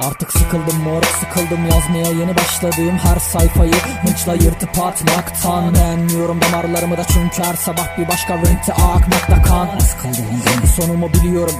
Artık sıkıldım moruk sıkıldım. Yazmaya yeni başladığım her sayfayı Hınçla yırtıp atmaktan Beğenmiyorum. Damarlarımı da çünkü her sabah bir başka renkte akmakta kan. Sıkıldım sonumu biliyorum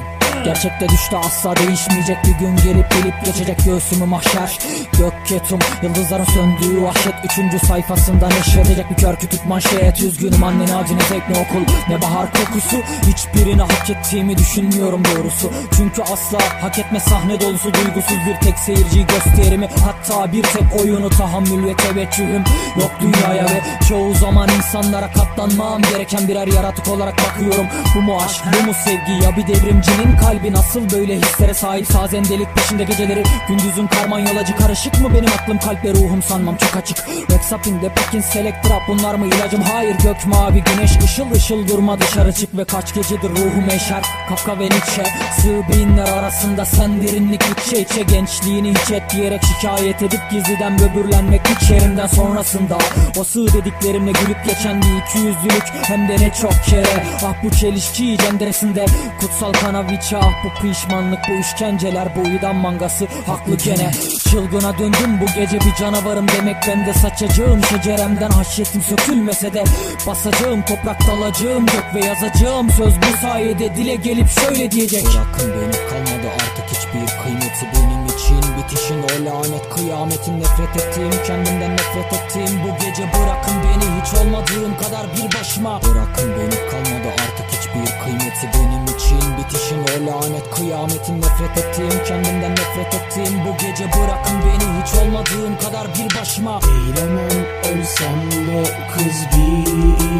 Gerçekte düştü asla değişmeyecek. Bir gün gelip gelip geçecek göğsümü mahşer. Gök ketum yıldızların söndüğü vahşet. Üçüncü sayfasında neşredecek bir kör kütük manşet. Üzgünüm annen acı ne zevk ne okul. Ne bahar kokusu Hiçbirini hak ettiğimi düşünmüyorum doğrusu. Çünkü asla hak etme sahne dolusu Duygusuz bir tek seyirci gösterimi. Hatta bir tek oyunu tahammül ve teveccühüm Yok dünyaya ve çoğu zaman insanlara katlanmam gereken birer yaratık olarak bakıyorum. Bu mu aşk bu mu sevgi? Ya bir devrimcinin kalbi nasıl böyle hislere sahip? Sazendelik peşinde geceleri. Gündüzün karman yolacı Karışık mı benim aklım? Kalp ve ruhum sanmam çok açık. Rexapin de Pekin Select Rap bunlar mı ilacım? Hayır gök mavi güneş ışıl ışıl durma dışarı çık ve kaç gecedir ruhum eşer. Kafka ve Nietzsche sığ binler arasında sen derinlik içe içe gençliğini hiç et diyerek şikayet edip gizliden böbürlenmek hiç yerimden sonrasında. O sığ dediklerimle gülüp geçen bir iki yüzlülük hem de ne çok kere. Ah bu çelişki cenderesinde kutsal kanaviçe ah bu pişmanlık bu işkenceler bu idam mangası. Haklı gene. Çılgına döndüm bu gece bir canavarım demek. Ben de saçacağım şeceremden haşyetim sökülmese de Basacağım toprak dalacağım gök ve yazacağım. Söz bu sayede dile gelip şöyle diyecek. Bırakın beni kalmadı artık hiçbir kıymeti. Benim için Bitişin o lanet. Kıyametin nefret ettiğim kendimden nefret ettiğim. Bu gece bırakın beni hiç olmadığım kadar bir başıma. Bırakın beni kalmadı artık hiçbir kıymeti benim için. Bitişin o lanet. Kıyametin nefret ettiğim kendimden nefret ettiğim. Bu gece bırakın beni hiç olmadığım kadar bir başıma. Eylemem ölsem de kız bir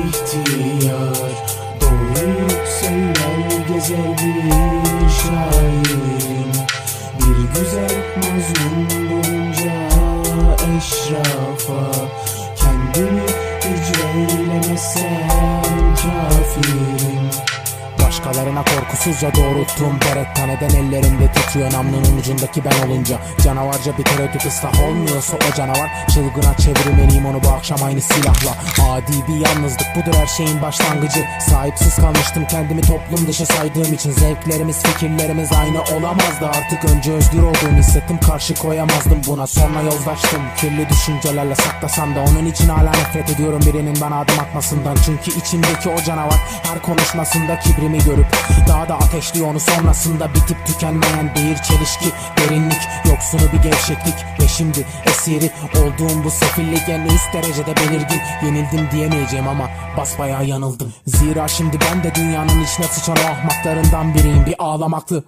ihtiyar. Doğruyu söyler gezer bir şairim Bir güzel mazlum bulunca eşrafa. Kendimi icra eylemezsem kafirim Başkalarına korkusuzca doğrulttuğum beretta neden ellerimde titriyor namlunun ucundaki ben olunca Canavarca bir tereddüt ıslah olmuyorsa o canavar Çılgına çevirmeliyim onu bu akşam aynı silahla. Adi bir yalnızlık budur her şeyin başlangıcı. Sahipsiz kalmıştım kendimi toplum dışı saydığım için. Zevklerimiz fikirlerimiz aynı olamazdı. Artık Önce özgür olduğumu hissettim karşı koyamazdım. Buna Sonra yozlaştım. Kirli düşüncelerle saklasam da Onun için hala nefret ediyorum. Birinin bana adım atmasından. Çünkü içimdeki o canavar her konuşmasında kibrimi görüp Daha da ateşliyor onu sonrasında bitip tükenmeyen bir çelişki Derinlik yoksunu bir gevşeklik. Ve şimdi esiri olduğum bu sefillik en üst derecede belirgin. Yenildim diyemeyeceğim ama basbayağı yanıldım. Zira şimdi ben de dünyanın içine sıçan ahmaklarından biriyim. Bir ağlamaklı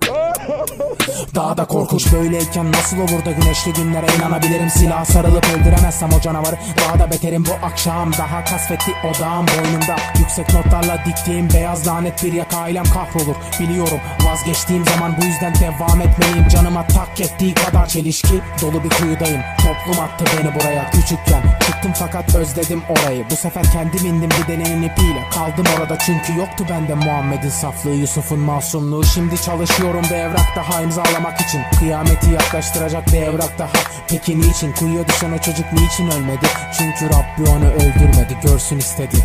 daha da korkunç böyleyken nasıl olur da güneşli günlere inanabilirim Silah sarılıp öldüremezsem o canavarı. Daha da beterim bu akşam. Daha kasvetli odağım boynumda. Yüksek notlarla diktiğim beyaz lanet bir yaka. Ailem kahrolur Biliyorum. Vazgeçtiğim zaman bu yüzden devam etmeliyim Canıma tak ettiği kadar çelişki. Dolu bir kuyudayım. Toplum attı beni buraya. Küçükken Çıktım fakat özledim orayı. Bu sefer kendim indim bir denenin ipiyle. Kaldım orada çünkü yoktu bende Muhammed'in saflığı Yusuf'un masumluğu. Şimdi çalışıyorum bir evrak daha imzalamak için Kıyameti yaklaştıracak bir evrak daha. Peki niçin kuyuya düşen o çocuk niçin ölmedi? Çünkü Rabbi onu öldürmedi görsün istedi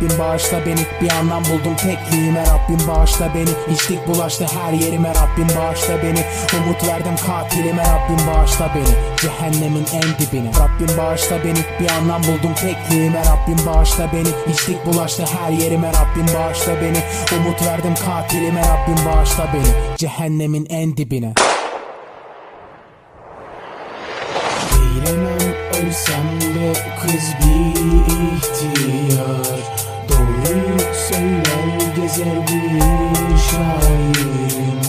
Rabbim bağışla beni. Bir anlam buldum tekliğime. Rabbim bağışla beni. İçlik bulaştı her yerime. Rabbim bağışla beni. Umut verdim katilime. Rabbim bağışla beni. Cehennemin en dibine. Rabbim bağışla beni. Bir anlam buldum tekliğime. Rabbim bağışla beni. İçlik bulaştı her yerime. Rabbim bağışla beni. Umut verdim katilime. Rabbim bağışla beni. Cehennemin en dibine. Eğlenemem ölsem de kız bir ihtiyar Doğruyu söyler gezer bir şairim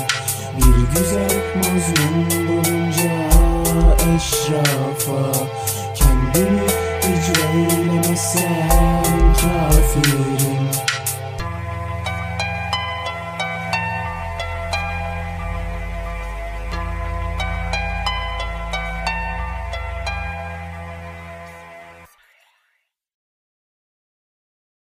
Bir güzel mazlum bulunca eşrafa Kendimi